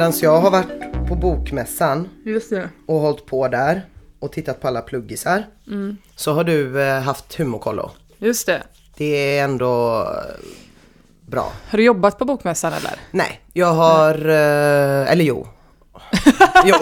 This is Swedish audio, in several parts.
medan jag har varit på bokmässan och hållit på där och tittat på alla pluggisar. Så har du eh, haft humorkollo. Just det. Det är ändå eh, bra. Har du jobbat på bokmässan eller? Nej, jag har, eh, eller jo. jo.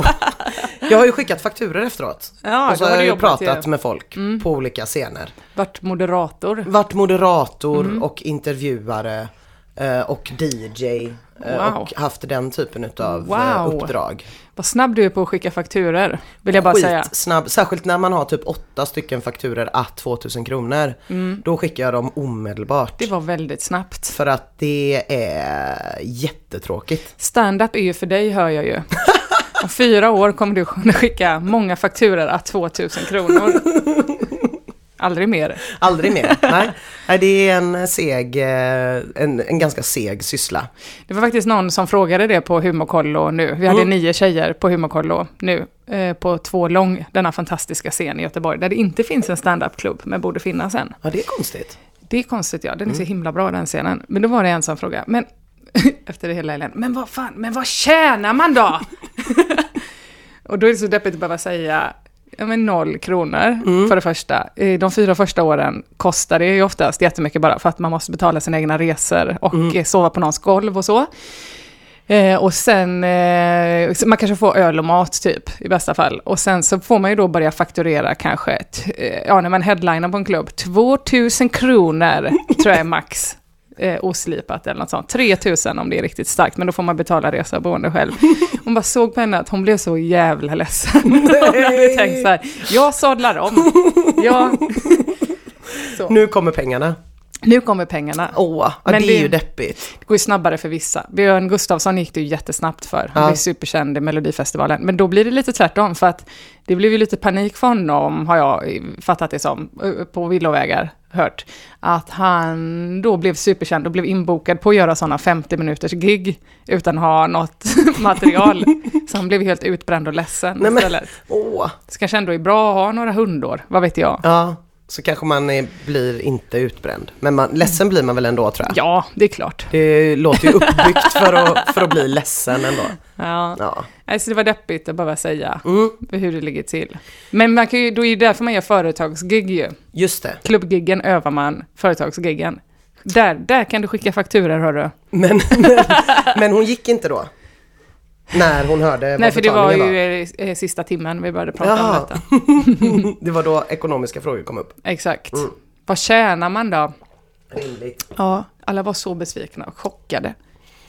Jag har ju skickat fakturer efteråt. Ja, och så har jag ju pratat med folk på olika scener. Varit moderator? Varit moderator Mm. och intervjuare eh, och DJ. Eh, Wow. Och haft den typen Wow. eh, uppdrag. Vad snabb du är på att skicka fakturer, vill jag bara säga. Skitsnabb, särskilt när man har typ åtta stycken fakturer att 2000 kronor. Då skickar jag dem omedelbart. Mm. Det var väldigt snabbt. För att det är jättetråkigt. Stand-up är ju för dig, hör jag ju. Om fyra år kommer du kunna skicka många fakturer att 2000 kronor. Aldrig mer. Aldrig mer. Nej. Nej, det är en seg, eh, en, en ganska seg syssla. Det var faktiskt någon som frågade det på Humorkollo nu. Vi hade Mm. nio tjejer på Humorkollo nu. Eh, på två lång, denna fantastiska scen i Göteborg. Där det inte finns en stand-up-klubb, men borde finnas en. Ja, det är konstigt. Det är konstigt ja, den är så Mm. himla bra den scenen. Men då var det en som frågade, men efter det hela helgen, men vad fan, men vad tjänar man då? och då är det så deppigt att behöva säga, ja men noll kronor Mm. för det första. Eh, De fyra första åren kostar det ju oftast jättemycket bara för att man måste betala sina egna resor och Mm. eh, sova på någons golv och så. Eh, och sen, eh, man kanske får öl och mat typ, i bästa fall. Och sen så får man ju då börja fakturera kanske, t- ja när man headlinar på en klubb, 2000 kronor tror jag är max. Eh, oslipat eller något sånt. 3000 om det är riktigt starkt, men då får man betala resa och boende själv. Hon bara såg på henne att hon blev så jävla ledsen. hon hade tänkt så här, jag sadlar om. Ja. Så. Nu kommer pengarna. Nu kommer pengarna. Åh, ja, Men det är ju deppigt. Det går ju snabbare för vissa. Björn Gustafsson gick det ju jättesnabbt för. Han Ja. blev superkänd i Melodifestivalen. Men då blir det lite tvärtom, för att det blev ju lite panik för honom, har jag fattat det som, eh, på villovägar hört. Att han då blev superkänd och blev inbokad på att göra sådana 50 minuters gig utan att ha något material. Så han blev helt utbränd och ledsen Nej, men- istället. Åh, Så kanske ändå är bra att ha några hundår, vad vet jag. ja. Så kanske man är, blir inte utbränd. Men man, ledsen blir man väl ändå tror jag. Ja, det är klart. Det låter ju uppbyggt för att, för att bli ledsen ändå. Ja. Ja. Alltså det var deppigt att behöva säga Mm, hur det ligger till. Men man kan ju, då är det därför man gör företagsgig ju. just det. Klubbgiggen övar man företagsgiggen. Där, där kan du skicka fakturer hörru. Men, men, men hon gick inte då? När hon hörde Nej för det var ju eh, sista timmen vi började prata Jaha. om detta. Det var då ekonomiska frågor kom upp. Exakt. Mm. Vad tjänar man då? Rimligt. Ja, alla var så besvikna och chockade.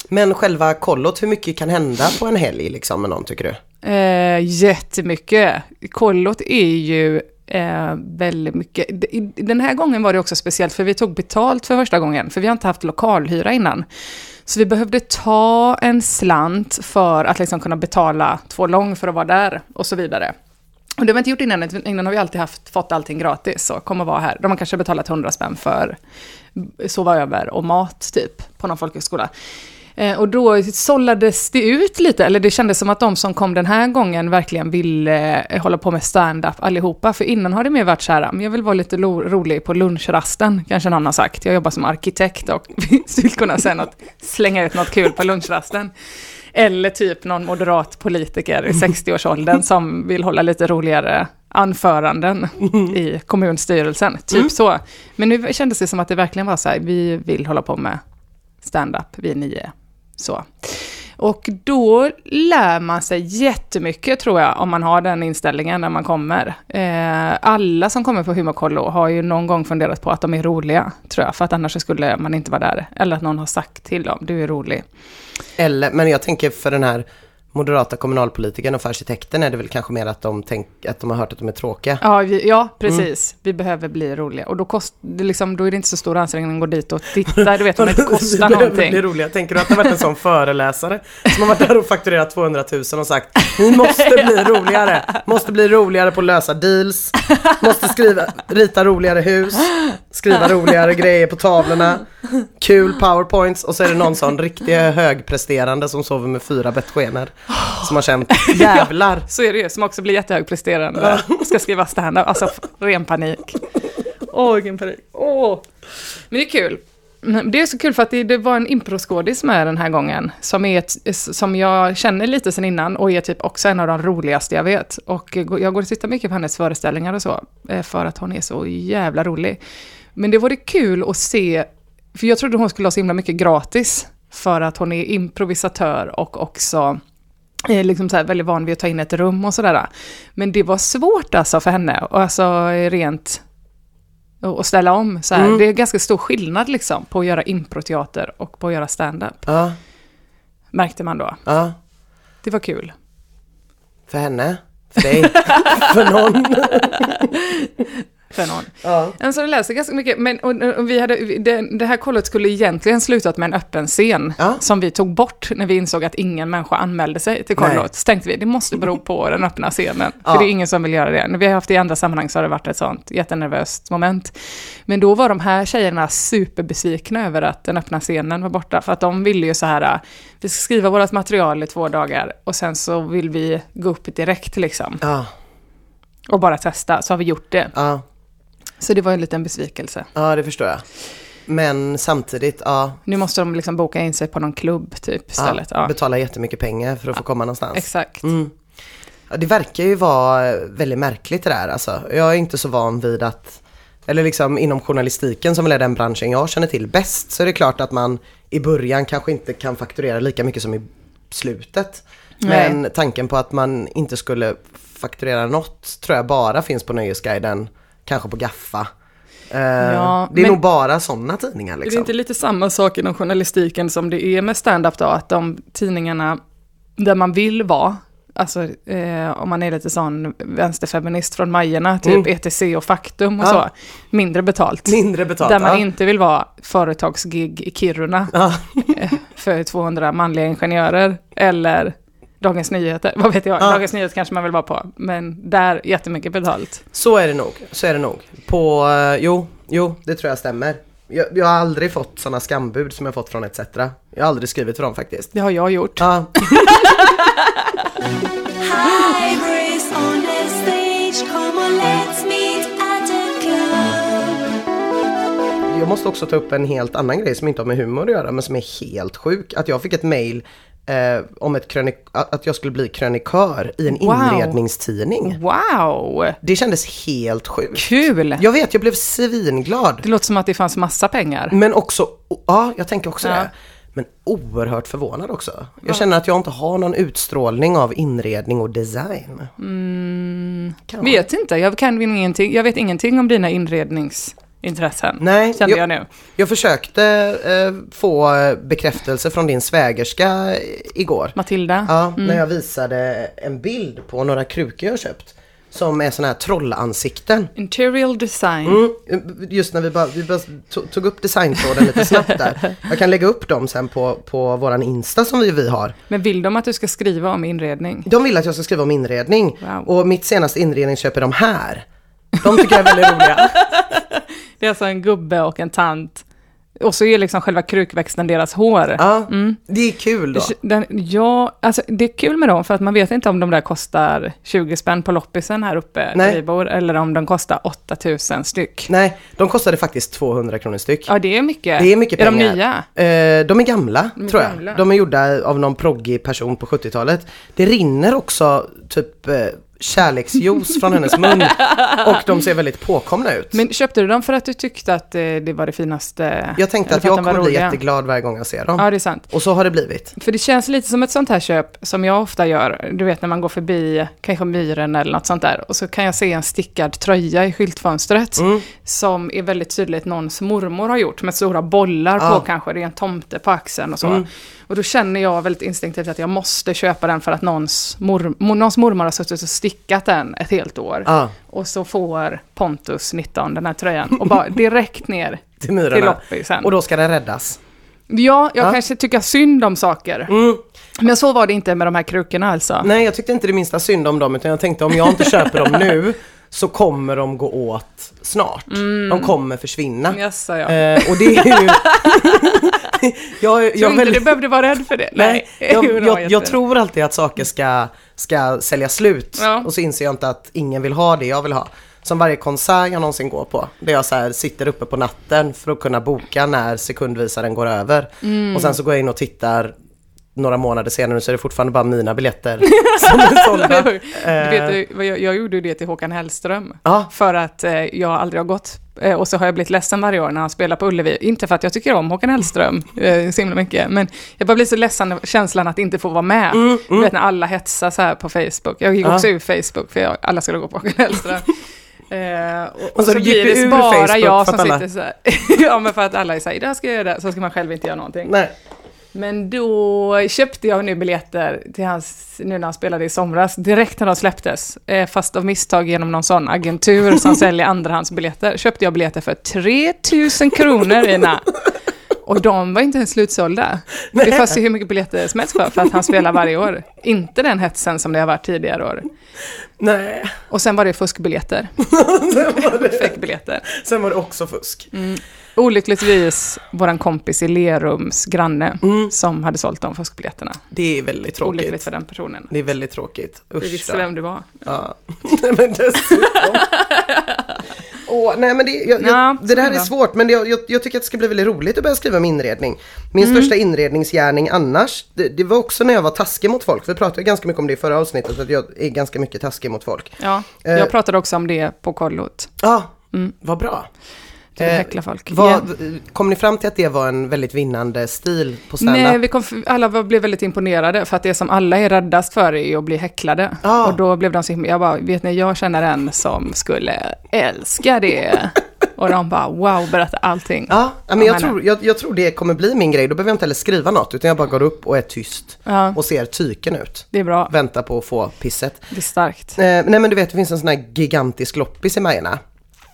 Men själva kollot, hur mycket kan hända på en helg liksom med någon tycker du? Eh, jättemycket. Kollot är ju eh, väldigt mycket. Den här gången var det också speciellt för vi tog betalt för första gången. För vi har inte haft lokalhyra innan. Så vi behövde ta en slant för att liksom kunna betala två lång för att vara där och så vidare. Och det har vi inte gjort innan, innan har vi alltid haft, fått allting gratis och kom och vara här. De har kanske betalat 100 spänn för sova över och mat typ på någon folkhögskola. Eh, och då sållades det ut lite, eller det kändes som att de som kom den här gången verkligen ville eh, hålla på med stand-up allihopa. För innan har det mer varit så här, jag vill vara lite rolig på lunchrasten, kanske någon har sagt. Jag jobbar som arkitekt och vill kunna säga något, slänga ut något kul på lunchrasten. Eller typ någon moderat politiker i 60-årsåldern som vill hålla lite roligare anföranden i kommunstyrelsen. Typ så. Men nu kändes det som att det verkligen var så här, vi vill hålla på med stand-up, vi är nio. Så. Och då lär man sig jättemycket tror jag, om man har den inställningen när man kommer. Eh, alla som kommer på Humorkollo har ju någon gång funderat på att de är roliga, tror jag, för att annars skulle man inte vara där. Eller att någon har sagt till dem, du är rolig. Eller, men jag tänker för den här moderata kommunalpolitikern och för arkitekten är det väl kanske mer att de, tänk, att de har hört att de är tråkiga. Ja, vi, ja precis. Vi behöver bli roliga. Och då, kost, det liksom, då är det inte så stor ansträngning att gå dit och titta, du vet, om det inte kostar någonting. bli roliga. Tänker du att det har varit en sån föreläsare som har varit där och fakturerat 200 000 och sagt ni måste bli roligare, måste bli roligare på att lösa deals, måste skriva, rita roligare hus, skriva roligare grejer på tavlorna, kul powerpoints och så är det någon sån riktig högpresterande som sover med fyra bettskenor som har känt jävlar. Så är det ju, som också blir jättehögpresterande. Ska skriva stand-up, alltså ren panik. Åh, vilken panik. Åh. Men det är kul. Det är så kul för att det, det var en improskådis med den här gången. Som, är ett, som jag känner lite sen innan och är typ också en av de roligaste jag vet. Och jag går och tittar mycket på hennes föreställningar och så. eh, För att hon är så jävla rolig. Men det vore kul att se, för jag trodde hon skulle ha så himla mycket gratis. För att hon är improvisatör och också är liksom så här väldigt van vid att ta in ett rum och sådär. Men det var svårt alltså för henne, och alltså rent och ställa om. Så. Mm. Det är ganska stor skillnad liksom på att göra improteater och på att göra stand-up. Ja, Märkte man då. ja. Det var kul. För henne, för dig, för någon. För någon. Ja. Alltså det läste ganska mycket, men och, och vi hade, det, det här kollet skulle egentligen slutat med en öppen scen, Ja. som vi tog bort när vi insåg att ingen människa anmälde sig till kollot. Så tänkte vi, det måste bero på den öppna scenen, för Ja. det är ingen som vill göra det. När vi har haft det i andra sammanhang så har det varit ett sånt jättenervöst moment. Men då var de här tjejerna superbesvikna över att den öppna scenen var borta, för att de ville ju så här, vi ska skriva vårt material i två dagar, och sen så vill vi gå upp direkt liksom, Ja, och bara testa, så har vi gjort det. ja, Så det var en liten besvikelse. ja, det förstår jag. Men samtidigt, ja, Nu måste de liksom boka in sig på någon klubb typ istället. ja Ja, betala jättemycket pengar för att få komma någonstans. exakt. Mm. Ja, det verkar ju vara väldigt märkligt det där alltså. Jag är inte så van vid att, eller liksom inom journalistiken som väl är den branschen jag känner till bäst, så är det klart att man i början kanske inte kan fakturera lika mycket som i slutet. Nej. Men tanken på att man inte skulle fakturera något tror jag bara finns på Nöjesguiden, kanske på Gaffa. Eh, Ja, det är nog bara sådana tidningar Är det liksom. inte lite samma sak inom journalistiken som det är med stand-up då? Att de tidningarna där man vill vara, alltså eh, om man är lite sån vänsterfeminist från Majerna, typ Mm. ETC och Faktum och Ja. så, mindre betalt. Mindre betalt. Där man ja. inte vill vara företagsgig i Kiruna Ja. för 200 manliga ingenjörer, eller Dagens Nyheter, vad vet jag, Ja. Dagens Nyheter kanske man vill vara på, men där jättemycket betalt. Så är det nog, så är det nog. På, eh, jo, jo, det tror jag stämmer. Jag, jag har aldrig fått sådana skambud som jag fått från ETC. Jag har aldrig skrivit för dem faktiskt. Det har jag gjort. Ja, jag måste också ta upp en helt annan grej som inte har med humor att göra men som är helt sjuk. Att jag fick ett mail eh, om ett krönik- att jag skulle bli krönikör i en Wow. inredningstidning. Wow! Det kändes helt sjukt. Kul! Jag vet, jag blev svinglad. Det låter som att det fanns massa pengar. Men också, ja jag tänker också Ja. det. Men oerhört förvånad också. Jag känner att jag inte har någon utstrålning av inredning och design. Vara. Vet inte, jag kan ingenting. Jag vet ingenting om dina inredningsintressen. Nej, Kände jag, jag- nu. Jag försökte eh, få eh, bekräftelse från din svägerska eh, igår. Matilda. Ja, när jag visade en bild på några krukor jag köpt. Som är såna här trollansikten. Interior design. Mm, just när vi bara, vi bara to- tog upp designtråden lite snabbt där. Jag kan lägga upp dem sen på, på våran Insta som vi, vi har. Men vill de att du ska skriva om inredning? De vill att jag ska skriva om inredning. Wow. Och mitt senaste inredningsköp är de här. De tycker jag är väldigt roliga. Det är alltså en gubbe och en tant. Och så är liksom själva krukväxten deras hår. Ja, det är kul då. Den, ja, alltså det är kul med dem för att man vet inte om de där kostar 20 spänn på loppisen här uppe Nej. där vi bor, eller om de kostar 8000 styck. Nej, de kostade faktiskt 200 kronor styck. Ja, det är mycket. Det är mycket Är pengar. de nya? Eh, de är gamla, De är tror jag. gamla. De är gjorda av någon proggig person på 70-talet. Det rinner också typ eh, kärleksjuice från hennes mun. Och de ser väldigt påkomna ut. Men köpte du dem för att du tyckte att eh, det var det finaste? jag tänkte att jag kommer bli jätteglad varje gång jag ser dem. Ja, det är sant. Och så har det blivit. För det känns lite som ett sånt här köp som jag ofta gör. Du vet när man går förbi kanske myren eller något sånt där. Och så kan jag se en stickad tröja i skyltfönstret. Mm. Som är väldigt tydligt någons mormor har gjort. Med stora bollar Ja. på kanske. Det är en tomte på axeln och så. Mm. Och då känner jag väldigt instinktivt att jag måste köpa den för att någons, mor, mo- någons mormor har suttit och stickat den ett helt år. Ja, Och så får Pontus 19 den här tröjan. Och bara direkt ner till till loppisen. Och då ska den räddas. Ja, jag Ja. kanske tycker synd om saker. Mm. Men så var det inte med de här krukorna alltså. Nej, jag tyckte inte det minsta synd om dem utan jag tänkte om jag inte köper dem nu så kommer de gå åt snart. De kommer försvinna. Jaså, ja. Eh, och det är ju... jag, jag, Tror inte väldigt- du behövde vara rädd för det? Nej, jag, jag, jag tror alltid att saker ska, ska sälja slut Ja. och så inser jag inte att ingen vill ha det jag vill ha. som varje konsert jag någonsin går på. Där jag så här sitter uppe på natten för att kunna boka när sekundvisaren går över. Och sen så går jag in och tittar några månader senare så är det fortfarande bara mina biljetter som är sålda. Du Eh, vet, du, vad jag, jag gjorde ju det till Håkan Hellström. Ja. För att eh, jag aldrig har gått. Eh, och så har jag blivit ledsen varje år när han spelar på Ullevi. Inte för att jag tycker om Håkan Hellström eh, så himla mycket. Men jag bara blir så ledsen av känslan att inte få vara med. Du vet när alla hetsar så här på Facebook. Jag gick Mm, också ur Facebook för jag, alla skulle gå på Håkan Hellström. Eh, och, och så så, blir det bara Facebook jag som alla- sitter så här. ja men för att alla är så här, det här ska jag göra, så ska man själv inte göra någonting. Nej. Men då köpte jag nu biljetter till hans, nu när han spelade i somras, direkt när de släpptes. Eh, fast av misstag genom någon sån agentur som säljer andrahandsbiljetter, köpte jag biljetter för 3000 kronor Ina. Och de var inte ens slutsålda. Det fanns ju hur mycket biljetter som helst för, för att han spelar varje år. Inte den hetsen som det har varit tidigare år. Nej. Och sen var det fuskbiljetter. Sen var, det, Fake-biljetter. sen var det också fusk. Olyckligtvis våran kompis i Lerums granne som hade sålt de fuskbiljetterna. Det är väldigt Olyckligt tråkigt. för den personen. Det är väldigt tråkigt. Vi Usch visste då. vem du var. Ja. Nej men dessutom. Åh, nej men det, jag, jag, Ja, det där är svårt men jag, jag, tycker att det ska bli väldigt roligt att börja skriva om inredning. Min Mm. största inredningsgärning annars, det, det var också när jag var taskig mot folk. Vi pratade ganska mycket om det i förra avsnittet, att jag är ganska mycket taskig mot folk. Ja, Eh. jag pratade också om det på kollot. Ja, vad bra. Vill Eh, häckla folk. Vad. Kom ni fram till att det var en väldigt vinnande stil på standup? Nej, vi kom, alla blev väldigt imponerade för att det som alla är räddast för är att bli häcklade. Ja. Och då blev de så himla, jag bara, vet ni, jag känner en som skulle älska det. Och de bara, wow, berätta allting. Ja, men jag, tror, jag, jag tror det kommer bli min grej. Då behöver jag inte heller skriva något utan jag bara går upp och är tyst. Ja. Och ser tyken ut. Det är bra, Väntar på att få pisset. det är starkt. Eh, nej men du vet det finns en sån här gigantisk loppis i Majorna.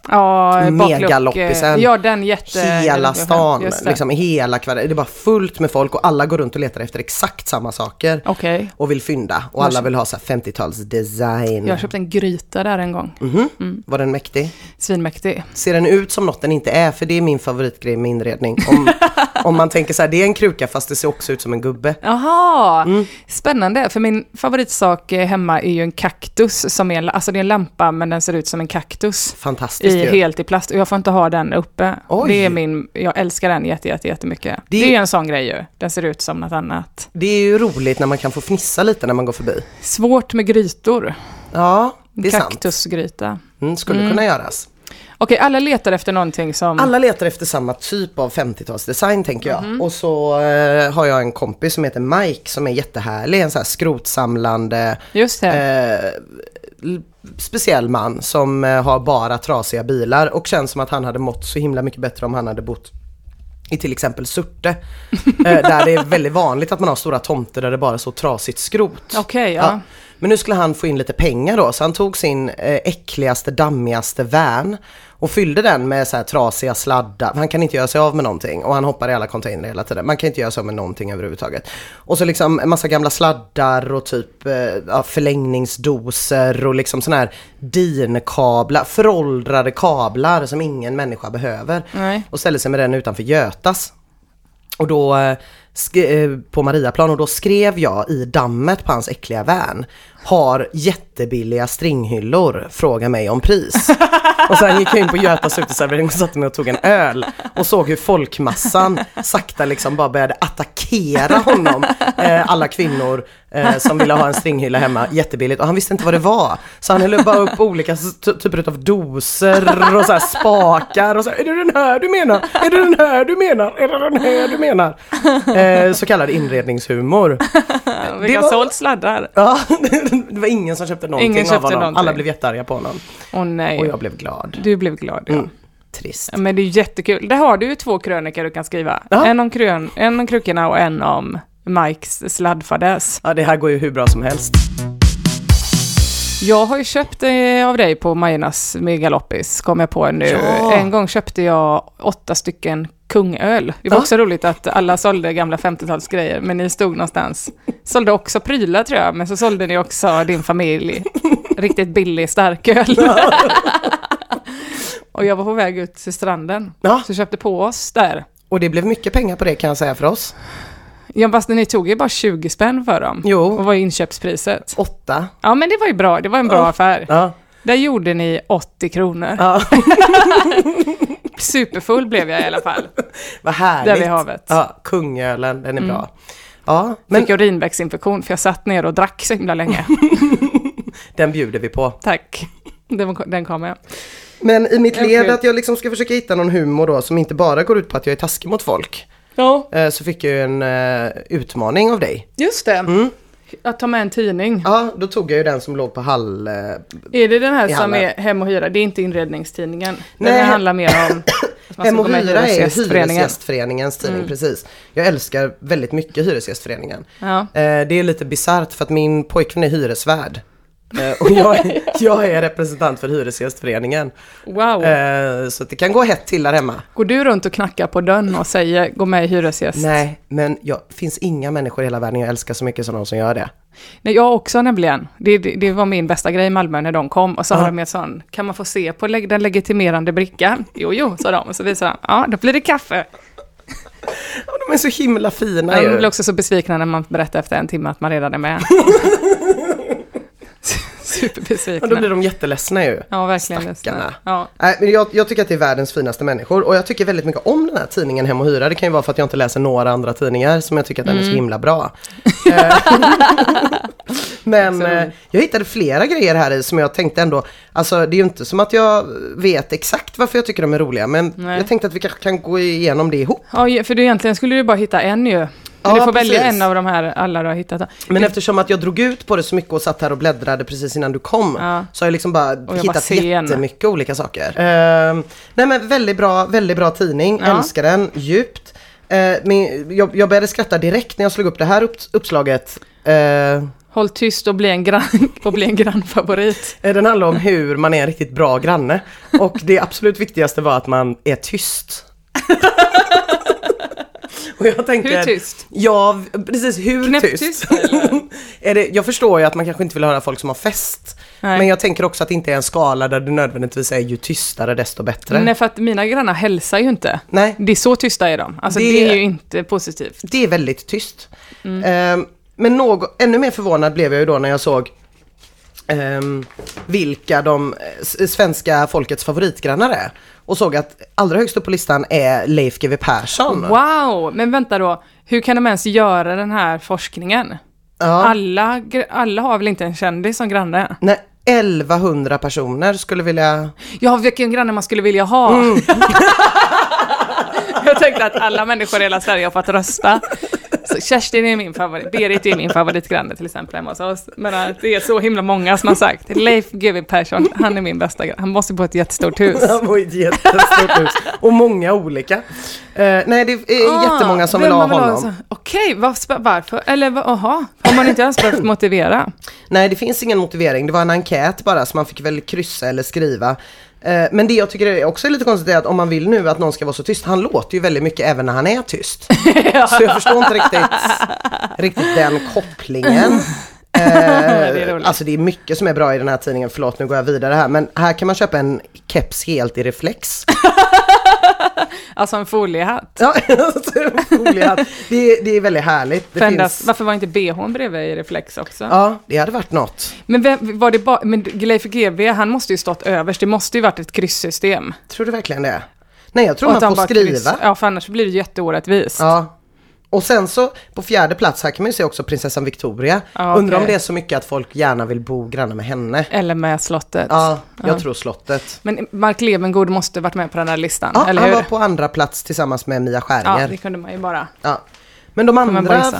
Ja, eh, Ja, den jätte... Hela stan, liksom hela kvällen. Det är bara fullt med folk och alla går runt och letar efter exakt samma saker. Okej. Och vill fynda. Och alla vill ha så här 50-tals design. Jag köpte en gryta där en gång. Mhm. Var den mäktig? Svinmäktig. Ser den ut som något den inte är? För det är min favoritgrej med inredning. Om, om man tänker så här, det är en kruka fast det ser också ut som en gubbe. Jaha, Mm. spännande. För min favoritsak hemma är ju en kaktus. Som är, alltså det är en lampa men den ser ut som en kaktus. Fantastiskt Ju. helt i plast. Och jag får inte ha den uppe. Oj. Det är min, jag älskar den jätte, jätte, jättemycket. Det- Det är ju en sån grej ju. Den ser ut som något annat. Det är ju roligt när man kan få fnissa lite när man går förbi. Svårt med grytor. Ja, det är sant. Kaktusgryta. Mm, skulle kunna göras. Okej, alla letar efter någonting som... Alla letar efter samma typ av 50-talsdesign tänker jag. Mhm. Och så eh, har jag en kompis som heter Mike som är jättehärlig. En sån här skrotsamlande, Just det. eh, speciell man som eh, har bara trasiga bilar och känns som att han hade mått så himla mycket bättre om han hade bott i till exempel Surte. eh, där det är väldigt vanligt att man har stora tomter där det bara är så trasigt skrot. Okej, ja. Men nu skulle han få in lite pengar då, så han tog sin eh, äckligaste, dammigaste van och fyllde den med så här trasiga sladdar. Han kan inte göra sig av med någonting och han hoppar i alla container hela tiden. Man kan inte göra sig av med någonting överhuvudtaget. Och så liksom en massa gamla sladdar och typ eh, förlängningsdoser och liksom sådana här DIN-kablar, föråldrade kablar som ingen människa behöver. Nej. Och ställde sig med den utanför Götas. Och då eh, eh, på Mariaplan och då skrev jag i dammet på hans äckliga van. Har jättebilliga stringhyllor, fråga mig om pris. och sen gick jag in på Götas uteservering och satte mig och tog en öl. Och såg hur folkmassan sakta liksom bara började attackera honom. Eh, alla kvinnor eh, som ville ha en stringhylla hemma jättebilligt. Och han visste inte vad det var. Så han höll bara upp olika typer av doser och så här spakar och så här, är det den här du menar? Är det den här du menar? Är det den här du menar? Eh, så kallad inredningshumor. Vilka var- sålt sladdar. Ja, det var ingen som köpte någonting Ingen av köpte honom. någonting. Alla blev jättearga på honom. Åh nej. Och jag blev glad. Du blev glad, ja. Mm. Trist. Men det är jättekul. Där har du ju två krönikor du kan skriva. Ja. En om, krön, en om krukorna och en om Mikes sladdfadäs. Ja, det här går ju hur bra som helst. Jag har ju köpt eh, av dig på Majornas megaloppis, kom jag på nu. Ja. En gång köpte jag åtta stycken kungöl. Det var Ja. också roligt att alla sålde gamla 50-talsgrejer, men ni stod någonstans. Sålde också prylar tror jag, men så sålde ni också din familj riktigt billig starköl. Och jag var på väg ut till stranden, Ja. så köpte på oss där. Och det blev mycket pengar på det kan jag säga för oss. Ja, fast ni tog ju bara 20 spänn för dem. Jo. Och vad är inköpspriset? Åtta. Ja, men det var ju bra. Det var en bra Ja. affär. Där gjorde ni 80 kronor. Ja, Superfull blev jag i alla fall. vad härligt. Där vid havet. Ja, kungölen, den är bra. Ja, men Fick urinvägsinfektion för jag satt ner och drack så himla länge. den bjuder vi på. Tack. Den, den kommer jag. Men i mitt led att jag liksom ska försöka hitta någon humor då som inte bara går ut på att jag är taskig mot folk. Ja, eh, Så fick jag ju en eh, utmaning av dig. just det. Att ta med en tidning. Ja, då tog jag ju den som låg på Hall... eh, Är det den här som är Hem och Hyra? Det är inte inredningstidningen. Nej. Den handlar mer om Hem och Hyra är. Hyresgästföreningens tidning, Mm. precis. Jag älskar väldigt mycket Hyresgästföreningen. Ja. Eh, Det är lite bisarrt för att min pojkvän är hyresvärd. Eh, Och jag, är- jag är representant för Hyresgästföreningen. Wow. Eh, Så det kan gå hett till där hemma. Går du runt och knackar på dörren och säger gå med i Hyresgäst? Nej, men det finns inga människor i hela världen jag älskar så mycket som de som gör det. Nej, jag också nämligen. Det, det, det var min bästa grej i Malmö när de kom. Och så Ja. har de en sån, kan man få se på den legitimerande brickan? Jo, jo, sa de. Och så visade de, ja, då blir det kaffe. Ja, De är så himla fina De ju. blir också så besvikna när man berättar efter en timme att man redan är med. Superbesvikna. Och då blir de jätteledsna ju. Ja, verkligen. Stackarna. ledsna. Ja. Nej, men jag, jag tycker att det är världens finaste människor och jag tycker väldigt mycket om den här tidningen Hem och Hyra. Det kan ju vara för att jag inte läser några andra tidningar som jag tycker att den är så himla bra. Eh, men Så eh, jag hittade flera grejer här i som jag tänkte ändå, alltså det är ju inte som att jag vet exakt varför jag tycker de är roliga men Nej. jag tänkte att vi kanske kan gå igenom det ihop. ja, för du egentligen skulle du bara hitta en ju. Men Ja, du får välja precis. en av de här alla du har hittat. Men eftersom att jag drog ut på det så mycket och satt här och bläddrade precis innan du kom Ja. så har jag liksom bara jag hittat sen. jättemycket olika saker. Ehm, nej men väldigt bra, väldigt bra tidning, Ja. älskar den djupt. Uh, min, jag, jag började skratta direkt när jag slog upp det här upp, uppslaget. Eh, Håll tyst och bli en, grann, och bli en grannfavorit. eh, den handlar om hur man är en riktigt bra granne. Och det absolut viktigaste var att man är tyst. och jag tänker, Hur tyst? Ja, precis hur Knäpptyst, tyst. är det, jag förstår ju att man kanske inte vill höra folk som har fest. Nej. Men jag tänker också att det inte är en skala där det nödvändigtvis är ju tystare desto bättre. Nej, för att mina grannar hälsar ju inte. Nej, Det är så tysta är de. Alltså det, Det- är ju inte positivt. det är väldigt tyst. Mm. Ehm, men något, ännu mer förvånad blev jag ju då när jag såg ehm, vilka de eh, svenska folkets favoritgrannar är. Och såg att allra högst upp på listan är Leif GW Persson. Wow! Men vänta då, hur kan de ens göra den här forskningen? Ja. Alla, alla har väl inte en kändis som granne? Nej, 1100 personer skulle vilja... Ja, vilken granne man skulle vilja ha. Mm. jag tänkte att alla människor i hela Sverige har fått rösta. Så Kerstin är min favorit, Berit är min favoritgranne till exempel hemma hos oss. Men att det är så himla många som har sagt, Leif GW Persson, han är min bästa granne. Han måste bo i ett jättestort hus. Han var i ett jättestort hus. Och många olika. Eh, nej, det är jättemånga som vill ha honom. Okej, vad- varför? Eller jaha, har man inte ens behövt motivera? Nej, det finns ingen motivering. Det var en enkät bara, så man fick väl kryssa eller skriva. Eh, Men det jag tycker är också lite konstigt är att om man vill nu att någon ska vara så tyst, han låter ju väldigt mycket även när han är tyst. Så jag förstår inte riktigt, riktigt den kopplingen. Eh, alltså det är mycket som är bra i den här tidningen, förlåt nu går jag vidare här, men här kan man köpa en keps helt i reflex. Alltså en foliehatt. Ja, alltså, foliehatt. det, är- det är väldigt härligt. Det Fändas, finns, Varför var inte bhn bredvid i reflex också? ja, det hade varit något. Men vem, var det bara, men Leif GW, han måste ju stått överst, det måste ju varit ett kryssystem. Tror du verkligen det? Nej, jag tror man får skriva. kryss- Ja, för annars blir det jätteorättvist. Ja. Och sen så på fjärde plats här kan man ju se också prinsessan Victoria. Ja, Undrar om det är så mycket att folk gärna vill bo grannar med henne. Eller med slottet. Ja, jag Ja. tror slottet. Men Mark Levengood måste varit med på den här listan, Ja, eller han hur? var på andra plats tillsammans med Mia Ja, Skäringer. det kunde man ju bara. Ja. Men de andra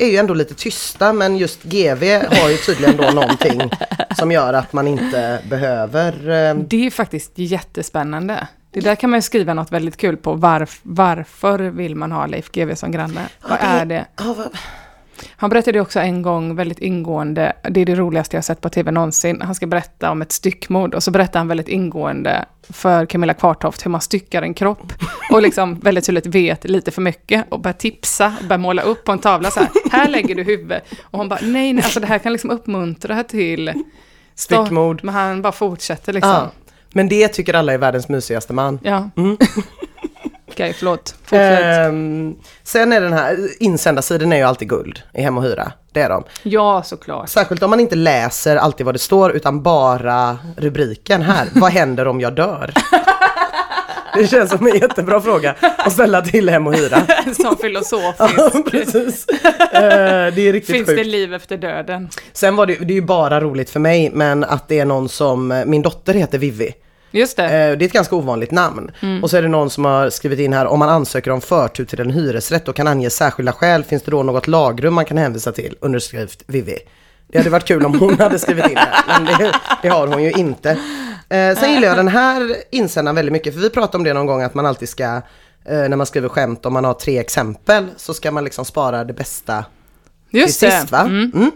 är ju ändå lite tysta men just GV har ju tydligen då någonting som gör att man inte behöver eh, Det är ju faktiskt jättespännande. Det där kan man ju skriva något väldigt kul på. Varf, varför vill man ha Leif GW som granne? Vad är det? ja, vad- Han berättade också en gång väldigt ingående, det är det roligaste jag sett på tv någonsin, han ska berätta om ett styckmord och så berättar han väldigt ingående för Camilla Kvartoft hur man styckar en kropp och liksom väldigt tydligt vet lite för mycket och börjar tipsa och börjar måla upp på en tavla så här, här lägger du huvudet och hon bara nej, nej, alltså det här kan liksom uppmuntra till Styckmord. Men han bara fortsätter liksom. Ja. Men det tycker alla är världens mysigaste man. Ja. Okej, förlåt. Fortsätt. Ehm, sen är den här, insändarsidan är ju alltid guld i Hem och Hyra. Det är de. ja, såklart. Särskilt om man inte läser alltid vad det står utan bara rubriken här. Vad händer om jag dör? Det känns som en jättebra fråga att ställa till Hem och Hyra. Som filosofisk. Precis. Eh, det är riktigt Finns sjukt. det liv efter döden? Sen var det, det är ju bara roligt för mig, men att det är någon som, min dotter heter Vivi. Just det. Eh, Det är ett ganska ovanligt namn. Och så är det någon som har skrivit in här, om man ansöker om förtur till en hyresrätt och kan ange särskilda skäl, finns det då något lagrum man kan hänvisa till? Underskrift Vivi. Det hade varit kul om hon hade skrivit in det, men det, det har hon ju inte. Eh, sen gillar jag den här insändaren väldigt mycket, för vi pratade om det någon gång att man alltid ska, eh, när man skriver skämt, om man har tre exempel, så ska man liksom spara det bästa Just till det. sist va? Mm.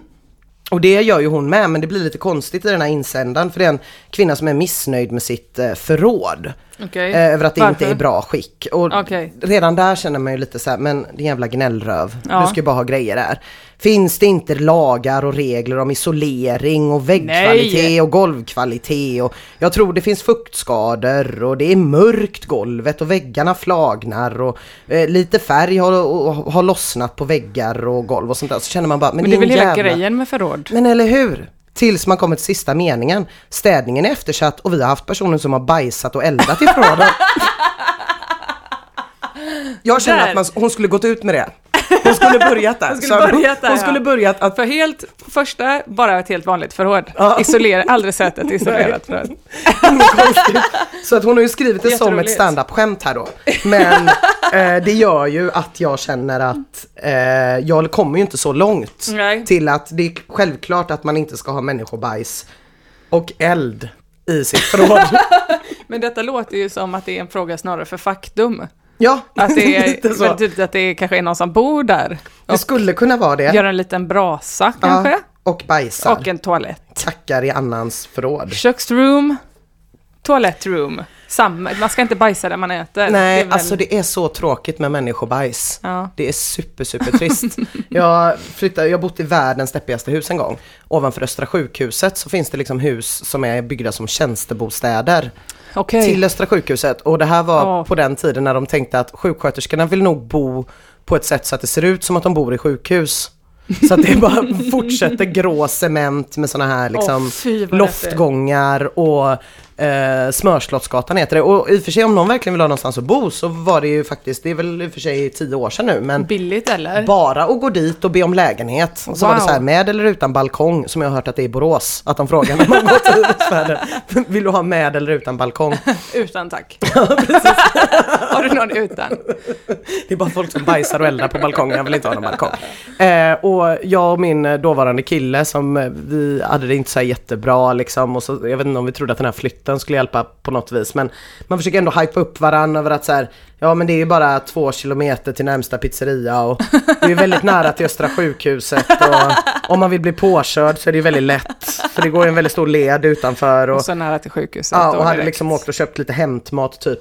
Och det gör ju hon med, men det blir lite konstigt i den här insändaren, för det är en kvinna som är missnöjd med sitt eh, förråd. Okej. Eh, över att det Varför? inte är bra skick. Och Okej. redan där känner man ju lite så här, men din jävla gnällröv, Ja. du ska ju bara ha grejer där. Finns det inte lagar och regler om isolering och väggkvalitet Nej. och golvkvalitet och jag tror det finns fuktskador och det är mörkt golvet och väggarna flagnar och eh, lite färg har, och, har lossnat på väggar och golv och sånt där. Så känner man bara, men, Men det är väl din hela jävla... grejen med förråd? Men eller hur? Tills man kommer till sista meningen. Städningen är eftersatt och vi har haft personer som har bajsat och eldat i förråden. Jag känner Där. att man, hon skulle gått ut med det. Hon skulle börjat där. Hon skulle Så börjat där, hon ja. skulle börjat att För helt, första, bara ett helt vanligt förråd. Ja. Isolera, aldrig sett ett isolerat förråd. Så att hon har ju skrivit det som ett stand-up-skämt här då. Men eh, det gör ju att jag känner att eh, jag kommer ju inte så långt Nej. till att det är självklart att man inte ska ha människobajs och eld i sitt förråd. Men detta låter ju som att det är en fråga snarare för faktum. Ja, Att det är, lite så. typ att det kanske är någon som bor där. Det skulle kunna vara det. gör en liten brasa kanske. Ja, och bajsar. Och en toalett. Tackar i annans förråd. Köksroom, toalettroom. Samma, man ska inte bajsa där man äter. Nej, Det väl- alltså det är så tråkigt med människobajs. Ja. Det är super, super trist. jag, flyttade, jag har bott i världens deppigaste hus en gång. Ovanför Östra sjukhuset så finns det liksom hus som är byggda som tjänstebostäder. Okej. Till Östra sjukhuset. Och det här var Ja. på den tiden när de tänkte att sjuksköterskorna vill nog bo på ett sätt så att det ser ut som att de bor i sjukhus. Så att det bara fortsätter grå cement med såna här liksom Åh, fy, loftgångar och eh, Smörslottsgatan heter det. Och i och för sig om någon verkligen vill ha någonstans att bo så var det ju faktiskt, det är väl i och för sig tio år sedan nu men Billigt eller? bara att gå dit och be om lägenhet. Så var det Wow. så här med eller utan balkong som jag har hört att det är i Borås. Att de frågar när man går till hyresvärden. Vill du ha med eller utan balkong? Utan tack. Har du någon utan? Det är bara folk som bajsar och eldar på balkongen, jag vill inte ha någon balkong. Eh, och jag och min eh, dåvarande kille som eh, vi hade det inte så jättebra liksom och så, jag vet inte om vi trodde att den här flytten skulle hjälpa på något vis men man försöker ändå hypa upp varandra över att så här, ja men det är ju bara två kilometer till närmsta pizzeria och det är ju väldigt nära till Östra sjukhuset och om man vill bli påkörd så är det ju väldigt lätt för det går ju en väldigt stor led utanför och Och så nära till sjukhuset. Ja, och hade liksom åkt och köpt lite hämtmat typ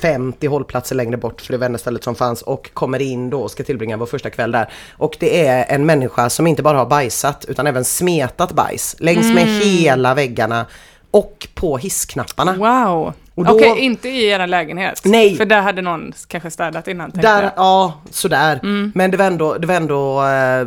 50 hållplatser längre bort för det var enda stället som fanns och kommer in då och ska tillbringa vår första kväll där. Och det är en människa som inte bara har bajsat utan även smetat bajs längs med Mm. hela väggarna och på hissknapparna. Wow. Okej, inte i er lägenhet. Nej. För där hade någon kanske städat innan. Där, jag. ja, sådär. Mm. Men det var ändå, det var ändå eh,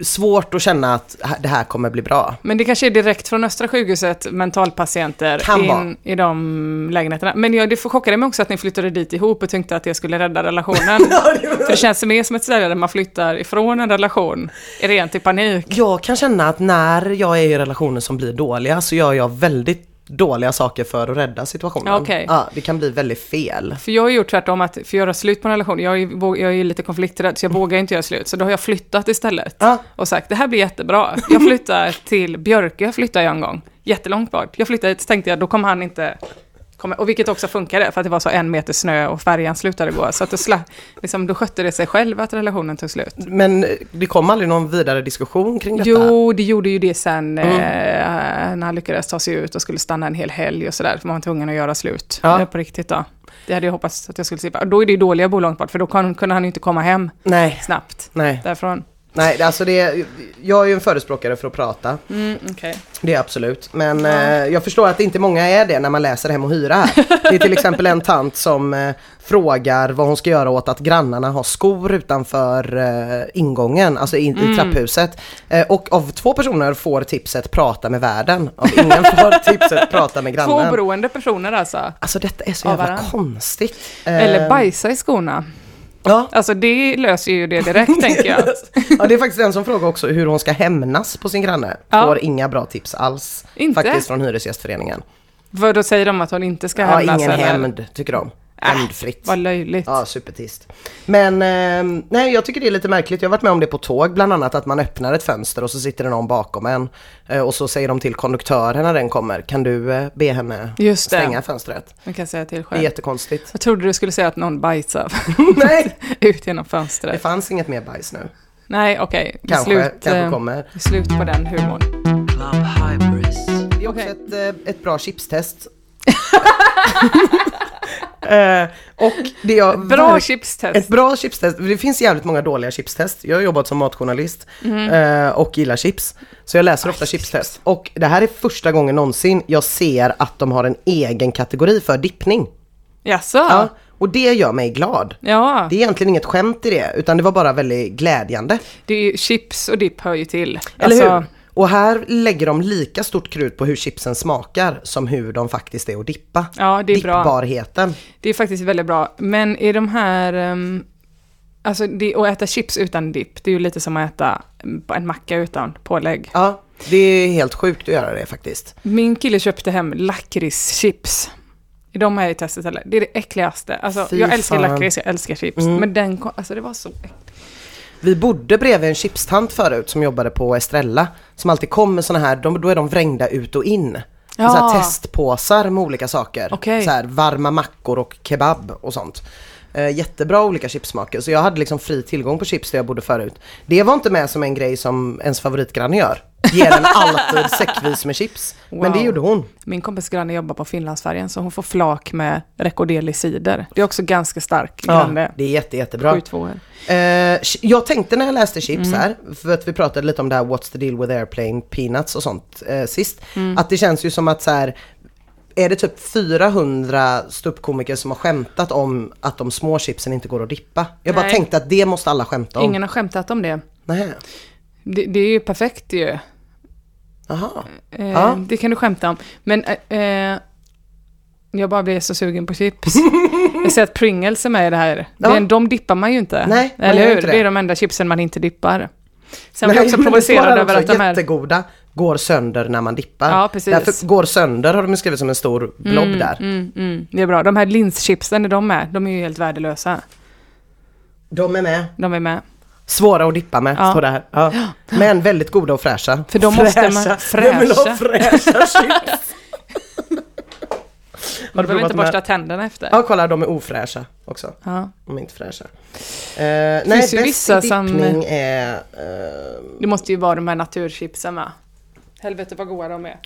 svårt att känna att det här kommer bli bra. Men det kanske är direkt från Östra sjukhuset, mentalpatienter, Kan vara. in i de lägenheterna. Men jag, det chockade mig också att ni flyttade dit ihop och tänkte att det skulle rädda relationen. För det känns mer som ett ställe där man flyttar ifrån en relation, rent i panik. Jag kan känna att när jag är i relationer som blir dåliga så gör jag väldigt dåliga saker för att rädda situationen. Okej. Ja, det kan bli väldigt fel. För jag har gjort tvärtom, att för att göra slut på en relation, jag är, jag är lite konflikträdd så jag vågar inte göra slut. Så då har jag flyttat istället. Ja. Och sagt, det här blir jättebra. Jag flyttar till Björke, flyttar jag en gång. Jättelångt bort. Jag flyttade hit, så tänkte jag, då kommer han inte... Och vilket också funkade, för att det var så en meter snö och färjan slutade gå. Så att då, sla, liksom, då skötte det sig själv att relationen tog slut. Men eh, det kom aldrig någon vidare diskussion kring detta? Jo, det gjorde ju det sen Mm. eh, när han lyckades ta sig ut och skulle stanna en hel helg och sådär. För man var tvungen att göra slut. Ja. På riktigt då. Det hade jag hoppats att jag skulle slippa. Då är det ju dåliga bo långt bort, för då kunde han ju inte komma hem Nej, snabbt nej. därifrån. Nej, alltså det, jag är ju en förespråkare för att prata. Mm, okej. Det är absolut. Men eh, jag förstår att inte många är det när man läser Hem och Hyra här. Det är till exempel en tant som eh, frågar vad hon ska göra åt att grannarna har skor utanför eh, ingången, alltså in, Mm. i trapphuset. Eh, och av två personer får tipset prata med världen. Av ingen får tipset prata med Två grannen. beroende personer alltså. Alltså detta är så jävla konstigt. Eh, Eller bajsa i skorna. Ja. Alltså det löser ju det direkt tänker jag. ja, det är faktiskt en som frågar också hur hon ska hämnas på sin granne. Ja. Får inga bra tips alls. Inte? Faktiskt från Hyresgästföreningen. För då säger de att hon inte ska Ja, hämnas ingen eller? hämnd tycker de. Hämndfritt. Vad löjligt. Ja, supertist. Men eh, nej, jag tycker det är lite märkligt. Jag har varit med om det på tåg bland annat, att man öppnar ett fönster och så sitter det någon bakom en. Eh, och så säger de till konduktören när den kommer, kan du eh, be henne Just det. stänga fönstret? Jag kan säga till Det är själv. jättekonstigt. Jag trodde du skulle säga att någon bajsar nej, ut genom det fönstret. fanns inget mer bajs nu. Nej, okej. Det är Kanske, Slut, kanske eh, kommer. slut på den humorn. Club Hybris. Det är också Okej. ett, eh, ett bra chipstest. eh, och det jag Bra verk- chipstest. Ett bra chipstest, det finns jävligt många dåliga chipstest. Jag har jobbat som matjournalist Mhm. eh, och gillar chips. Så jag läser ofta chipstest. Och det här är första gången någonsin jag ser att de har en egen kategori för dippning. Jaså? Ja, och det gör mig glad. Ja, Det är egentligen inget skämt i det, utan det var bara väldigt glädjande. det är ju chips och dipp hör ju till. Eller Alltså, hur? Och här lägger de lika stort krut på hur chipsen smakar som hur de faktiskt är att dippa. Ja, det är bra. Dippbarheten. Det är faktiskt väldigt bra. Men i de här... Um, alltså det, att äta chips utan dipp, det är ju lite som att äta en macka utan pålägg. Ja, det är helt sjukt att göra det faktiskt. Min kille köpte hem lakritschips. De har jag ju testat eller? Det är det äckligaste. Alltså, Fy jag älskar. Mm. lakrits, jag älskar chips. Men den alltså det var så äckligt. Vi bodde bredvid en chipstant förut som jobbade på Estrella. Som alltid kom med såna här, de, då är de vrängda ut och in. Ja. Så här testpåsar med olika saker. Okej. Så här varma mackor och kebab och sånt. Eh, jättebra olika chipsmaker. Så jag hade liksom fri tillgång på chips där jag bodde förut. Det var inte med som en grej som ens favoritgranne gör. Ger en alltid säckvis med chips. Men det Wow. gjorde hon. Min kompis granne jobbar på Finlandsfärjan så hon får flak med rekorderlig cider. Det är också ganska stark Ja, granne. det är jätte, jättebra. Eh, jag tänkte när jag läste chips Mm. här, för att vi pratade lite om det här What's the deal with airplane peanuts och sånt eh, sist. Mm. Att det känns ju som att så här, är det typ 400 ståuppkomiker som har skämtat om att de små chipsen inte går att dippa? Jag bara Nej. tänkte att det måste alla skämta om. Ingen har skämtat om det. Nähä. Det, det är ju perfekt ju. Jaha. Eh, Ja. Det kan du skämta om. Men eh, eh, jag bara blir så sugen på chips. jag ser att Pringles är med i det här. Ja. De dippar man ju inte. Nej, Eller hur? inte Det. det. är de enda chipsen man inte dippar. Sen blir jag också provocerad över att de här... jättegoda går sönder när man dippar. Ja, precis. Därför går sönder har de skrivit som en stor blob där. Mm, mm, det är bra. De här linschipsen, är de med? De är ju helt värdelösa. De är med. De är med. Svåra att dippa med, Ja. står det här. Ja. Men väldigt goda och fräscha. För då måste man- Vem vill ha fräscha? fräscha chips? Du behöver inte de här? borsta tänderna efter. Ja, kolla de är ofräscha också. Ja. De är inte fräscha. Eh, nej, bäst vissa som- är... eh, Det måste ju vara de här naturchipsen va? Helvete vad goda de är.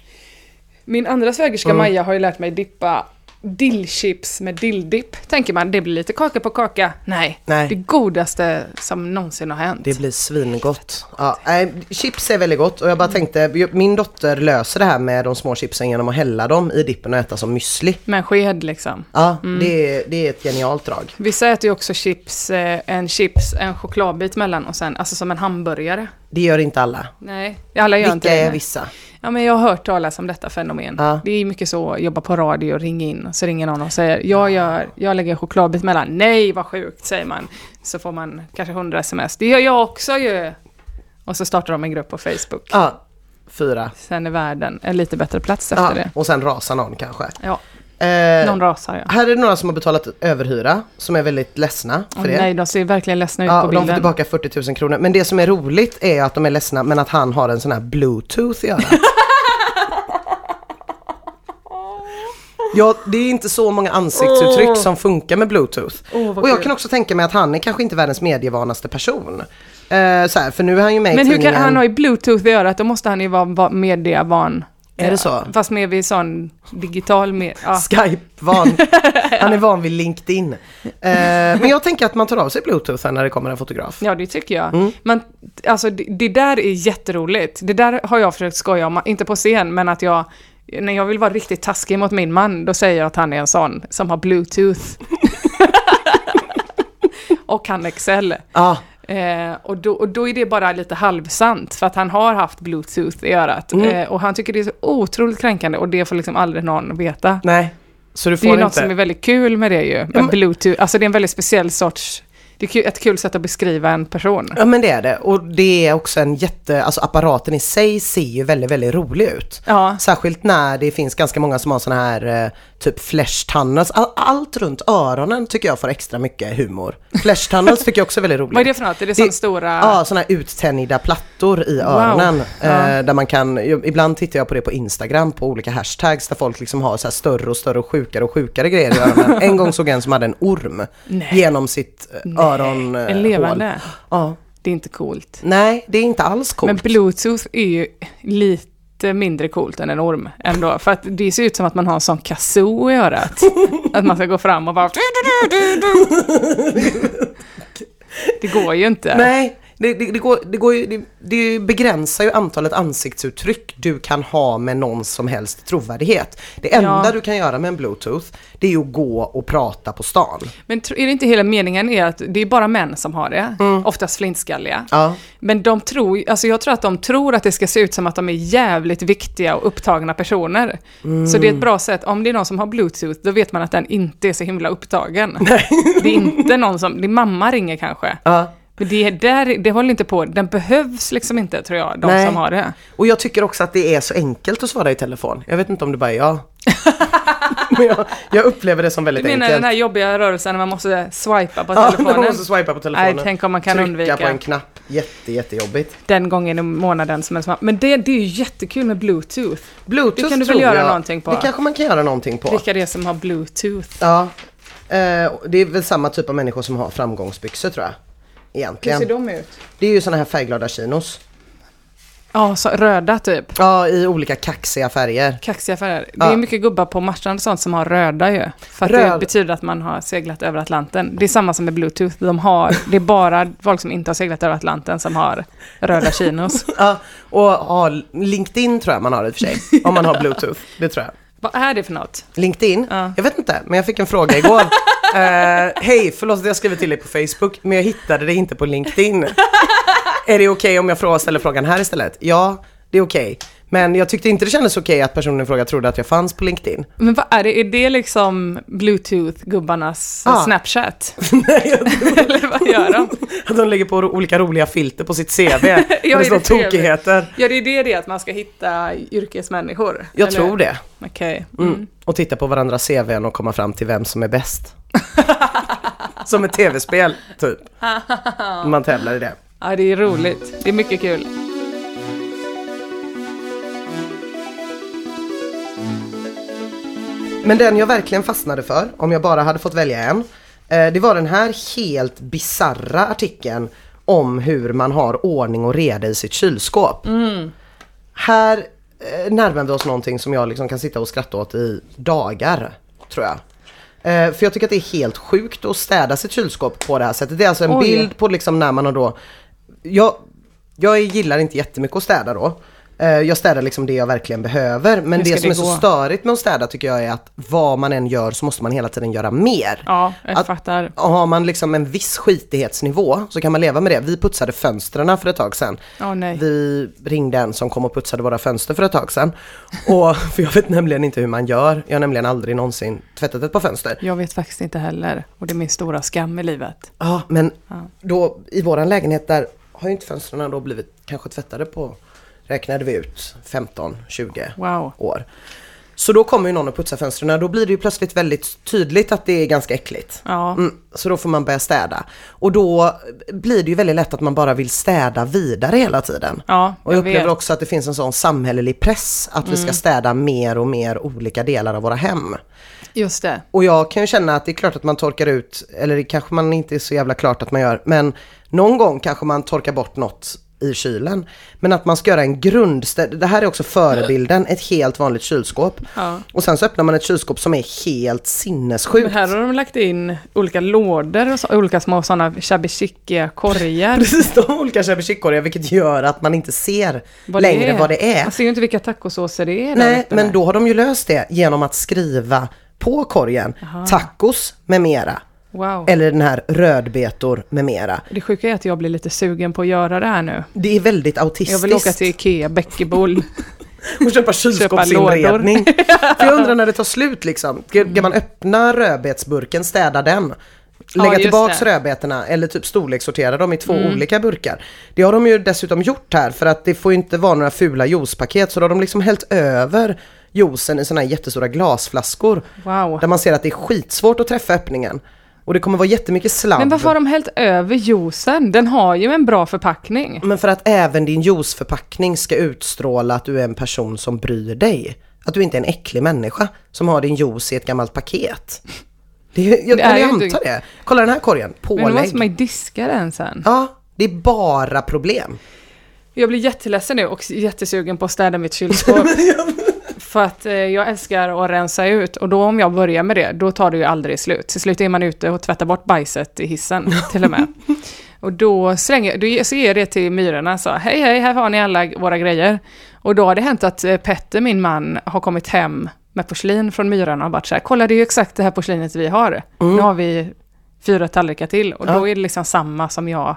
Min andra svägerska Mm. Maja har ju lärt mig dippa dillchips med dilldipp. Tänker man, det blir lite kaka på kaka. Nej, Nej. det godaste som någonsin har hänt. det blir svingott. Ja, nej, chips är väldigt gott och jag bara tänkte, min dotter löser det här med de små chipsen genom att hälla dem i dippen och äta som müsli. Med sked liksom. Ja, Mm. det, är, det är ett genialt drag. Vissa äter ju också chips, eh, en chips, en chokladbit mellan och sen, alltså som en hamburgare. Det gör inte alla. Nej, alla gör inte Vilka det. är nej. vissa? Ja, men jag har hört talas om detta fenomen. Ja. Det är mycket så, jobba på radio och ringa in. Så ringer någon och säger, jag, gör, jag lägger chokladbit mellan. Nej, vad sjukt, säger man. Så får man kanske 100 sms. Det gör jag också ju. Och så startar de en grupp på Facebook. Ja, fyra. Sen är världen en lite bättre plats efter Ja, det. och sen rasar någon kanske. Ja, Eh, någon rasar ja. Här är det några som har betalat överhyra, som är väldigt ledsna för Åh, det. nej, de ser verkligen ledsna ut Ja, på och de får bilden. tillbaka 40 000 kronor. Men det som är roligt är att de är ledsna, men att han har en sån här bluetooth i örat. Ja, det är inte så många ansiktsuttryck som funkar med bluetooth. Vad och jag kul. kan också tänka mig att han är kanske inte världens medievanaste person. Eh, så här, för nu är han ju med Men i hur kan han ha ju bluetooth i örat? Då måste han ju vara vara Är det så? Fast mer vid sån digital med, ja. Skype-van. Han är van vid LinkedIn. Eh, men jag tänker att man tar av sig bluetoothen när det kommer en fotograf. Ja, det tycker jag. Mm. Men alltså, det, det där är jätteroligt. Det där har jag försökt skoja om, inte på scen, men att jag, när jag vill vara riktigt taskig mot min man, då säger jag att han är en sån som har bluetooth. och kan Excel. Ja, Eh, och, då, och då är det bara lite halvsant, för att han har haft bluetooth i örat. Mm. Eh, och han tycker det är så otroligt kränkande, och det får liksom aldrig någon veta. nej. Så du Det är får ju något som är väldigt kul med det ju, med men- bluetooth. Alltså det är en väldigt speciell sorts, det är ett kul sätt att beskriva en person. Ja men det är det. Och det är också en jätte, alltså apparaten i sig ser ju väldigt, väldigt rolig ut. Ja. Särskilt när det finns ganska många som har såna här eh, typ flash tunnels. All, allt runt öronen tycker jag får extra mycket humor. Flash tunnels tycker jag också är väldigt roligt. Vad är det för något? Är det sån stora... Ja, såna här uttänjda plattor i Wow. öronen. Ja. Eh, där man kan, ibland tittar jag på det på Instagram på olika hashtags där folk liksom har så större och större och sjukare och sjukare grejer i öronen. en gång såg jag en som hade en orm Nej. genom sitt eh, öron. eh, En levande? hål. Ja. Det är inte coolt. Nej, det är inte alls coolt. Men bluetooth är ju lite mindre coolt än en orm ändå. För att det ser ut som att man har en sån kazoo i örat. att man ska gå fram och bara... Det går ju inte. Nej, det, det, det, går, det, går ju, det, det begränsar ju antalet ansiktsuttryck du kan ha med någon som helst trovärdighet. Det enda Ja. du kan göra med en bluetooth, det är ju att gå och prata på stan. Men är det inte hela meningen är att det är bara män som har det? Oftast flintskalliga. Ja. Men de tror, alltså jag tror att de tror att det ska se ut som att de är jävligt viktiga och upptagna personer. Så det är ett bra sätt, om det är någon som har bluetooth, då vet man att den inte är så himla upptagen. Det är inte någon som, din mamma ringer kanske. Ja. Men det, där, det håller inte på, den behövs liksom inte tror jag, de Nej. som har det. Och jag tycker också att det är så enkelt att svara i telefon. Jag vet inte om det bara är jag. Men jag, jag upplever det som Du väldigt menar enkelt. den här jobbiga rörelsen när man måste swipa på Ja, när telefonen? man måste swipa på telefonen. Nej, tänk om man kan Trycka undvika. på en knapp. Jätte, jättejobbigt. Den gången i månaden som helst. Men det, det är ju jättekul med bluetooth. Bluetooth Det kan du väl göra jag, någonting på? Det kanske man kan göra någonting på. Vilka det är som har bluetooth. Ja. Eh, det är väl samma typ av människor som har framgångsbyxor tror jag. Hur Egentligen. ser de ut? Det är ju såna här färgglada chinos. Ja, så röda typ. Ja, i olika kaxiga färger. Kaxiga färger. Det Ja. är mycket gubbar på Marstrand och sånt som har röda ju. För att det Röd. betyder att man har seglat över Atlanten. Det är samma som med bluetooth. De har, det är bara folk som inte har seglat över Atlanten som har röda chinos. Ja, och ha LinkedIn tror jag man har i och för sig. Om man har bluetooth. Det tror jag. Vad är det för något? LinkedIn? Ja. Jag vet inte, men jag fick en fråga igår. Eh, Hej, förlåt att jag skrivit till dig på Facebook, men jag hittade det inte på LinkedIn. är det okej om jag frågar, ställer frågan här istället? Ja, det är okej. Men jag tyckte inte det kändes okej att personen i fråga trodde att jag fanns på LinkedIn. Men vad är det? Är det liksom bluetooth-gubbarnas Ja. Snapchat? Nej, jag tror Eller vad gör de? att de lägger på olika roliga filter på sitt CV. ja, är det det står trevligt? tokigheter. Ja, det är det det är, att man ska hitta yrkesmänniskor. Jag eller? tror det. Okej. Mm. Och titta på varandras CVn och komma fram till vem som är bäst. som ett tv-spel, typ. Man tävlar i det. Ja, det är roligt. Det är mycket kul. Men den jag verkligen fastnade för, om jag bara hade fått välja en, eh, det var den här helt bizarra artikeln om hur man har ordning och reda i sitt kylskåp. Här eh, närmar vi oss någonting som jag liksom kan sitta och skratta åt i dagar, tror jag. Eh, för jag tycker att det är helt sjukt att städa sitt kylskåp på det här sättet. Det är alltså en Oj. bild på liksom när man har då... Jag, jag gillar inte jättemycket att städa då. Eh, jag städar liksom det jag verkligen behöver. Men det som det är så störigt med att städa tycker jag är att vad man än gör så måste man hela tiden göra mer. Ja, jag Att- fattar. Har man liksom en viss skitighetsnivå så kan man leva med det. Vi putsade fönstren för ett tag sedan. Åh nej. Vi ringde en som kom och putsade våra fönster för ett tag sedan. Och, för jag vet nämligen inte hur man gör. Jag har nämligen aldrig någonsin tvättat ett par fönster. Jag vet faktiskt inte heller. Och det är min stora skam i livet. Ja, men då i våran lägenhet där har ju inte fönstren då blivit kanske tvättade på, räknade vi ut, 15-20 Wow. år. Så då kommer ju någon och putsar fönstren, då blir det ju plötsligt väldigt tydligt att det är ganska äckligt. Ja. Mm, så då får man börja städa. Och då blir det ju väldigt lätt att man bara vill städa vidare hela tiden. Ja, och jag jag upplever vet. också att det finns en sån samhällelig press att vi ska städa mer och mer olika delar av våra hem. Just det. Och jag kan ju känna att det är klart att man torkar ut, eller det kanske man inte är så jävla klart att man gör, men någon gång kanske man torkar bort något i kylen. Men att man ska göra en grundstäd, det här är också förebilden, ett helt vanligt kylskåp. Ja. Och sen så öppnar man ett kylskåp som är helt sinnessjukt. Men här har de lagt in olika lådor och så, olika små sådana shabby korgar. Precis, de har olika köpekikkorgar vilket gör att man inte ser Vad längre vad det är. Man ser ju inte vilka tacosåser det är. Nej, men då har de ju löst det genom att skriva på korgen tacos med mera. Wow. Eller den här rödbetor med mera. Det sjuka är att jag blir lite sugen på att göra det här nu. Det är väldigt autistiskt. Jag vill åka till Ikea, Bäckebol. och köpa kylskåpsinredning. För jag undrar när det tar slut liksom. Ska man öppna rödbetsburken, städa den? Lägga just tillbaks det. rödbetorna eller typ storlekssortera dem i två olika burkar. Det har de ju dessutom gjort här för att det får ju inte vara några fula juicepaket så då har de liksom hällt över juicen i såna här jättestora glasflaskor. Wow. Där man ser att det är skitsvårt att träffa öppningen. Och det kommer vara jättemycket sladd. Men varför har de hällt över juicen? Den har ju en bra förpackning. Men för att även din juiceförpackning ska utstråla att du är en person som bryr dig. Att du inte är en äcklig människa som har din juice i ett gammalt paket. Det jag, Det är jag antar inte- det. Kolla den här korgen, Men då pålägg. måste man ju diska den sen. Ja, det är bara problem. Jag blir jätteledsen nu och jättesugen på att städa mitt kylskåp. För att eh, jag älskar att rensa ut och då om jag börjar med det, då tar det ju aldrig slut. Till slut är man ute och tvättar bort bajset i hissen till och med. Och då slänger då så ger jag det till myrorna så hej hej, här har ni alla våra grejer. Och då har det hänt att eh, Petter, min man, har kommit hem med porslin från myrorna och bara så här, kolla det är ju exakt det här porslinet vi har. Nu har vi fyra tallrikar till och då Ja. är det liksom samma som jag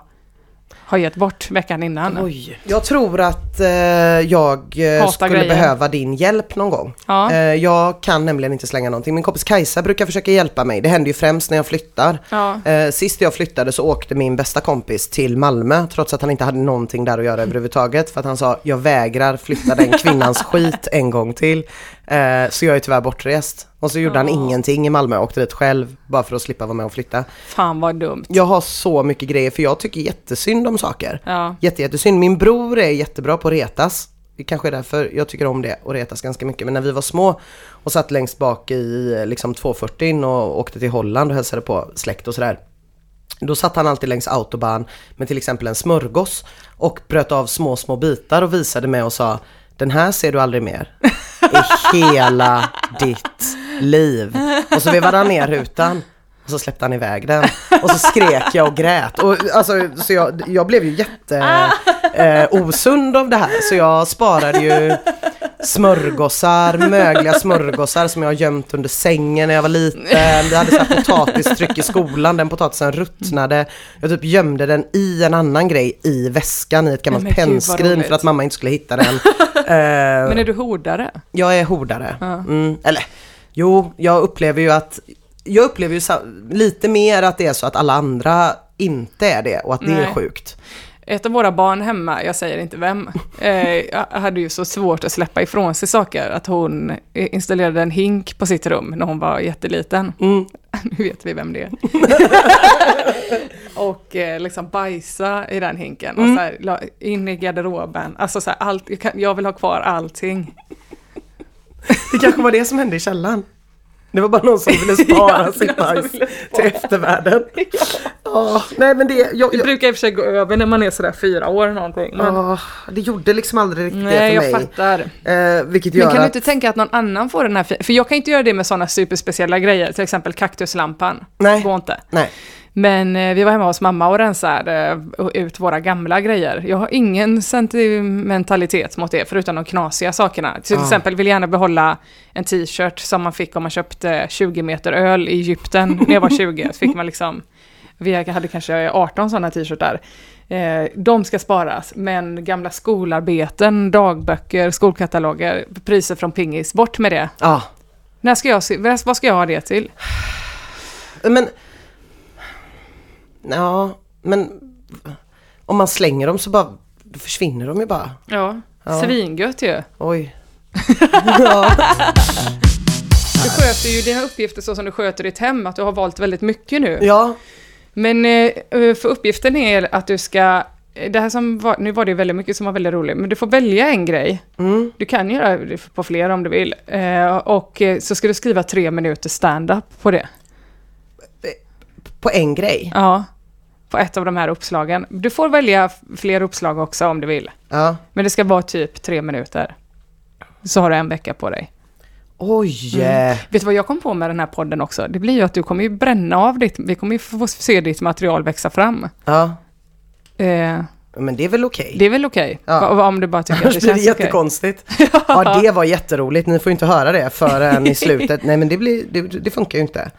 har gett bort veckan innan. Oj. Jag tror att eh, jag eh, Hatar skulle grejer. behöva din hjälp någon gång. Ja. Eh, jag kan nämligen inte slänga någonting. Min kompis Kajsa brukar försöka hjälpa mig. Det händer ju främst när jag flyttar. Ja. Eh, sist jag flyttade så åkte min bästa kompis till Malmö trots att han inte hade någonting där att göra överhuvudtaget. För att han sa, jag vägrar flytta den kvinnans skit en gång till. Eh, så jag är tyvärr bortrest. Och så gjorde han ingenting i Malmö, åkte dit själv bara för att slippa vara med och flytta. Fan vad dumt. Jag har så mycket grejer för jag tycker jättesynd om saker. Ja. Jätte, jättesynd. Min bror är jättebra på att retas. Det kanske är därför jag tycker om det och retas ganska mycket. Men när vi var små och satt längst bak i liksom 240 och åkte till Holland och hälsade på släkt och sådär. Då satt han alltid längs autobahn med till exempel en smörgås och bröt av små, små bitar och visade mig och sa Den här ser du aldrig mer i hela ditt liv. Och så vevade han ner rutan och så släppte han iväg den. Och så skrek jag och grät. Och, alltså, så jag, jag blev ju jätte eh, osund av det här. Så jag sparade ju smörgåsar, mögliga smörgåsar som jag har gömt under sängen när jag var liten. Vi hade så här potatistryck i skolan, den potatisen ruttnade. Jag typ gömde den i en annan grej i väskan i ett gammalt pennskrin för att mamma inte skulle hitta den. Eh, Men är du hordare? jag är hordare. Mm, eller, jo, jag upplever ju att jag upplever ju lite mer att det är så att alla andra inte är det och att det är Nej. sjukt. Ett av våra barn hemma, jag säger inte vem, eh, hade ju så svårt att släppa ifrån sig saker att hon installerade en hink på sitt rum när hon var jätteliten. Mm. Nu vet vi vem det är. och eh, liksom bajsa i den hinken och Mm. så här, in i garderoben. Alltså så här, allt, jag vill ha kvar allting. Det kanske var det som hände i källaren. Det var bara någon som ville spara Ja, sitt bajs till eftervärlden. Ja, nej men det, jag, Det jag, brukar i och för sig gå över när man är sådär fyra år någonting. Men, ja, det gjorde liksom aldrig riktigt nej, det jag för mig. fattar. Eh, vilket Men gör kan du att, inte tänka att någon annan får den här För jag kan inte göra det med sådana superspeciella grejer, till exempel kaktuslampan. Nej. Går inte. nej. Men eh, vi var hemma hos mamma och rensade eh, ut våra gamla grejer. Jag har ingen sentimentalitet mot det, förutom de knasiga sakerna. Till Ah. exempel vill jag gärna behålla en t-shirt som man fick om man köpte 20 meter öl i Egypten när jag var 20. Så fick man liksom, vi hade kanske 18 sådana t-shirtar. Eh, de ska sparas, men gamla skolarbeten, dagböcker, skolkataloger, priser från pingis, bort med det. Ja, När ska jag se, vad ska jag ha det till? men... Ja, men om man slänger dem så bara försvinner de ju bara. Ja, Ja. svingött ju. Oj. ja. Du sköter ju dina uppgifter så som du sköter ditt hem, att du har valt väldigt mycket nu. ja, Men eh, för uppgiften är att du ska, det här som var, nu var det väldigt mycket som var väldigt roligt, men du får välja en grej. mm. Du kan göra det på flera om du vill. Eh, och eh, så ska du skriva tre minuter stand-up på det. på en grej. Ja. på ett av de här uppslagen. Du får välja fler uppslag också om du vill. Ja. Men det ska vara typ tre minuter. Så har du en vecka på dig. Oj! Mm. Vet du vad jag kom på med den här podden också? Det blir ju att du kommer ju bränna av ditt, vi kommer ju få se ditt material växa fram. Ja, Eh, men det är väl okej. det är väl okej? Ja. Va- Om du bara tycker att Annars det blir det jättekonstigt. Ja, det var jätteroligt. Ni får ju inte höra det förrän i slutet. Nej, men det, blir, det, det funkar ju inte.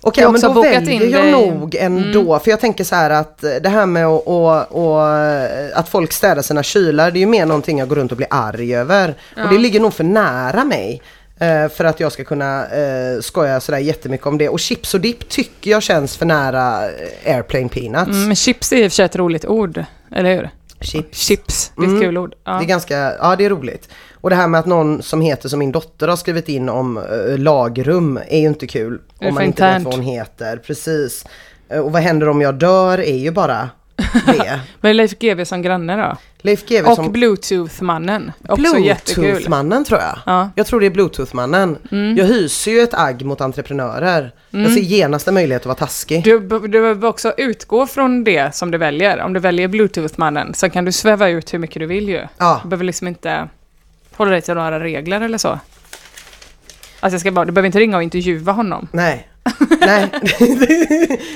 Okej, men då väljer jag dig. nog ändå. För jag tänker så här att eh, det här med att, och, och, eh, att folk städar sina kylar, det är ju mer någonting jag går runt och blir arg över. Och det ligger nog för nära mig. Eh, För att jag ska kunna uh, skoja sådär jättemycket om det. Och chips och dipp tycker jag känns för nära eh, airplane peanuts. Mm, men chips är i och för sig ett roligt ord, eller hur? Chips. Chips, det är ett Mm. kul ord. Ja. Det är ganska, ja det är roligt. Och det här med att någon som heter som min dotter har skrivit in om eh, lagrum är ju inte kul. Om man inte vet internt. vad hon heter. Precis. Eh, och vad händer om jag dör är ju bara det. Men Leif GW som granne då? Leif GW Och som Bluetooth-mannen. Bluetooth-mannen tror jag. Ja. Mm. Jag tror det är Bluetooth-mannen. Jag hyser ju ett agg mot entreprenörer. Jag ser genast en möjlighet att vara taskig. Du, du behöver också utgå från det som du väljer. Om du väljer Bluetooth-mannen så kan du sväva ut hur mycket du vill ju. Ja. Du behöver liksom inte hålla dig till några regler eller så. Alltså jag ska bara, du behöver inte ringa och intervjua honom. Nej. Nej.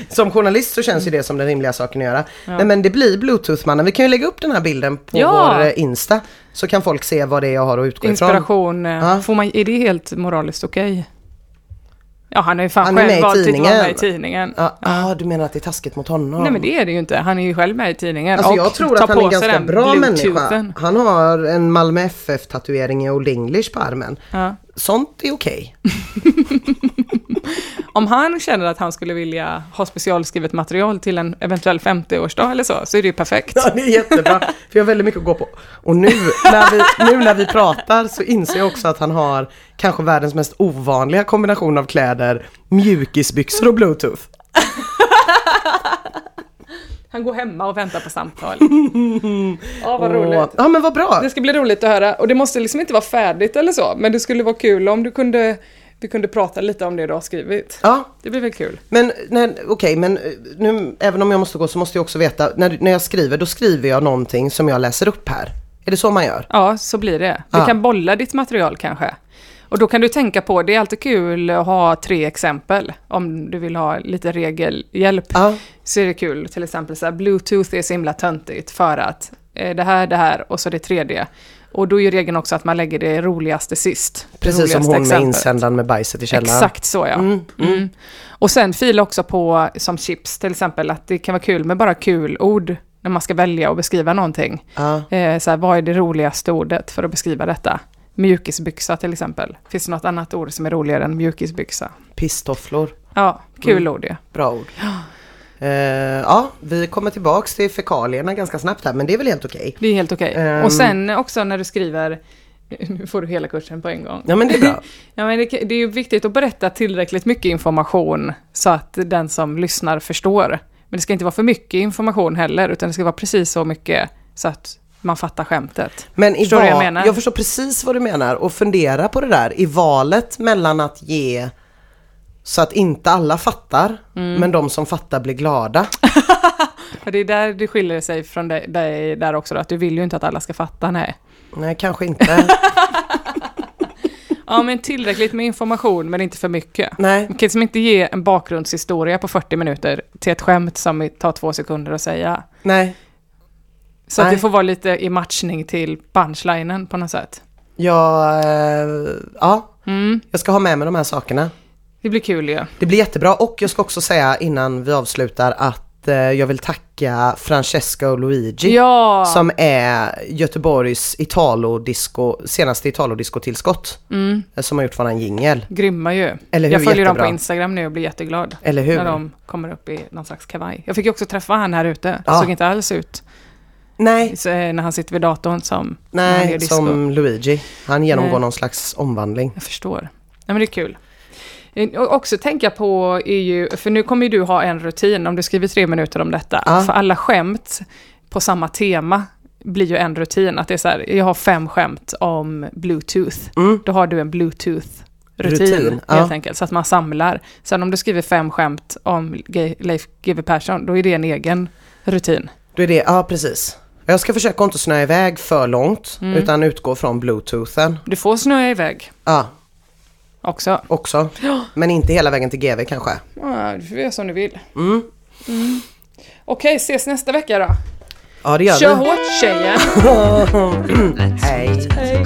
som journalist så känns ju det som den rimliga saken att göra. Nej men det blir bluetooth-mannen. Vi kan ju lägga upp den här bilden på Ja. vår eh, Insta. Så kan folk se vad det är jag har att utgå ifrån. Inspiration, eh, Ja. får man, är det helt moraliskt okej? Ja, han har ju fan Han är med själv i valt att vara tidningen. med i tidningen. Ja, ah, du menar att det är taskigt mot honom? Nej men det är det ju inte, han är ju själv med i tidningen. Alltså och jag tror att han är en ganska bra människa. Han har en Malmö FF-tatuering i Old English på armen. Ja. Sånt är okej. Om han känner att han skulle vilja ha specialskrivet material till en eventuell 50-årsdag eller så, så är det ju perfekt. Ja, det är jättebra. För jag har väldigt mycket att gå på. Och nu när, vi, nu när vi pratar så inser jag också att han har kanske världens mest ovanliga kombination av kläder, mjukisbyxor och bluetooth. Han går hemma och väntar på samtal. Ja, vad roligt. ja men vad bra. Det ska bli roligt att höra. Och det måste liksom inte vara färdigt eller så, men det skulle vara kul om du kunde, vi kunde prata lite om det du har skrivit. Ja, Det blir väl kul? men okej, men eh, nu, även om jag måste gå så måste jag också veta, när, när jag skriver, då skriver jag någonting som jag läser upp här. Är det så man gör? Ja, så blir det. Du Ja. kan bolla ditt material kanske. Och då kan du tänka på, det är alltid kul att ha tre exempel. Om du vill ha lite regelhjälp. Ja, Så är det kul, till exempel så här, bluetooth är så himla töntigt för att eh, det här, det här och så det tredje. Och då är ju regeln också att man lägger det roligaste sist. Det precis som roligaste hon med exemplet. insändaren med bajset i källaren. Exakt så ja. Mm, Mm. Och sen fila också på, som chips till exempel, att det kan vara kul med bara kul ord när man ska välja och beskriva någonting. Ja. Eh, så här, vad är det roligaste ordet för att beskriva detta? Mjukisbyxa till exempel. Finns det något annat ord som är roligare än mjukisbyxa? Pisstofflor, Ja, kul Mm. ord ju. bra ord. Eh, ja, vi kommer tillbaks till fekalierna ganska snabbt här, men det är väl helt okej. Det är helt okej. Ehm. Och sen också när du skriver, nu får du hela kursen på en gång. Ja, men det är bra. Ja, men det, det är ju viktigt att berätta tillräckligt mycket information så att den som lyssnar förstår. Men det ska inte vara för mycket information heller, utan det ska vara precis så mycket så att man fattar skämtet. Men i Förstår vad jag menar? jag förstår precis vad du menar och fundera på det där i valet mellan att ge så att inte alla fattar, Mm. men de som fattar blir glada. Det är där det skiljer sig från dig, dig där också, då, att du vill ju inte att alla ska fatta, nej. Nej, kanske inte. Ja, men tillräckligt med information, men inte för mycket. Nej, Man kan liksom inte ge en bakgrundshistoria på 40 minuter till ett skämt som tar två sekunder att säga. nej. Så att Nej. det får vara lite i matchning till punchlinen på något sätt. Jag, eh, ja, Mm, jag ska ha med mig de här sakerna. Det blir kul ju. Det blir jättebra och jag ska också säga innan vi avslutar att eh, jag vill tacka Francesca och Luigi. Ja! Som är Göteborgs Italo-disco, senaste Italo-disco-tillskott. Mm, eh, Som har gjort våran jingel. grymma ju. Eller hur? Jag följer dem på Jättebra. Instagram nu och blir jätteglad. Eller hur? När de kommer upp i någon slags kavaj. Jag fick ju också träffa han här ute. Det Ja. såg inte alls ut Nej, så, eh, när han sitter vid datorn som han nej, som Luigi. Han genomgår Nej. någon slags omvandling. Jag förstår. Nej men det är kul. Eh, Och också tänka på är ju, för nu kommer ju du ha en rutin om du skriver tre minuter om detta. Ja. För alla skämt på samma tema blir ju en rutin. Att det är så här, jag har fem skämt om bluetooth. Mm. Då har du en bluetooth rutin, Rutin, ja. helt enkelt. Så att man samlar. Sen om du skriver fem skämt om Leif GW Persson, då är det en egen rutin. Då är det, ja precis. Jag ska försöka inte snöa iväg för långt Mm. utan utgå från bluetoothen. Du får snöa iväg Ja, också. också. Men inte hela vägen till GV kanske. Ja, du får göra som du vill. Mm. Okej, ses nästa vecka då. Ja det gör Kör vi. hårt tjejen! Let's Hey.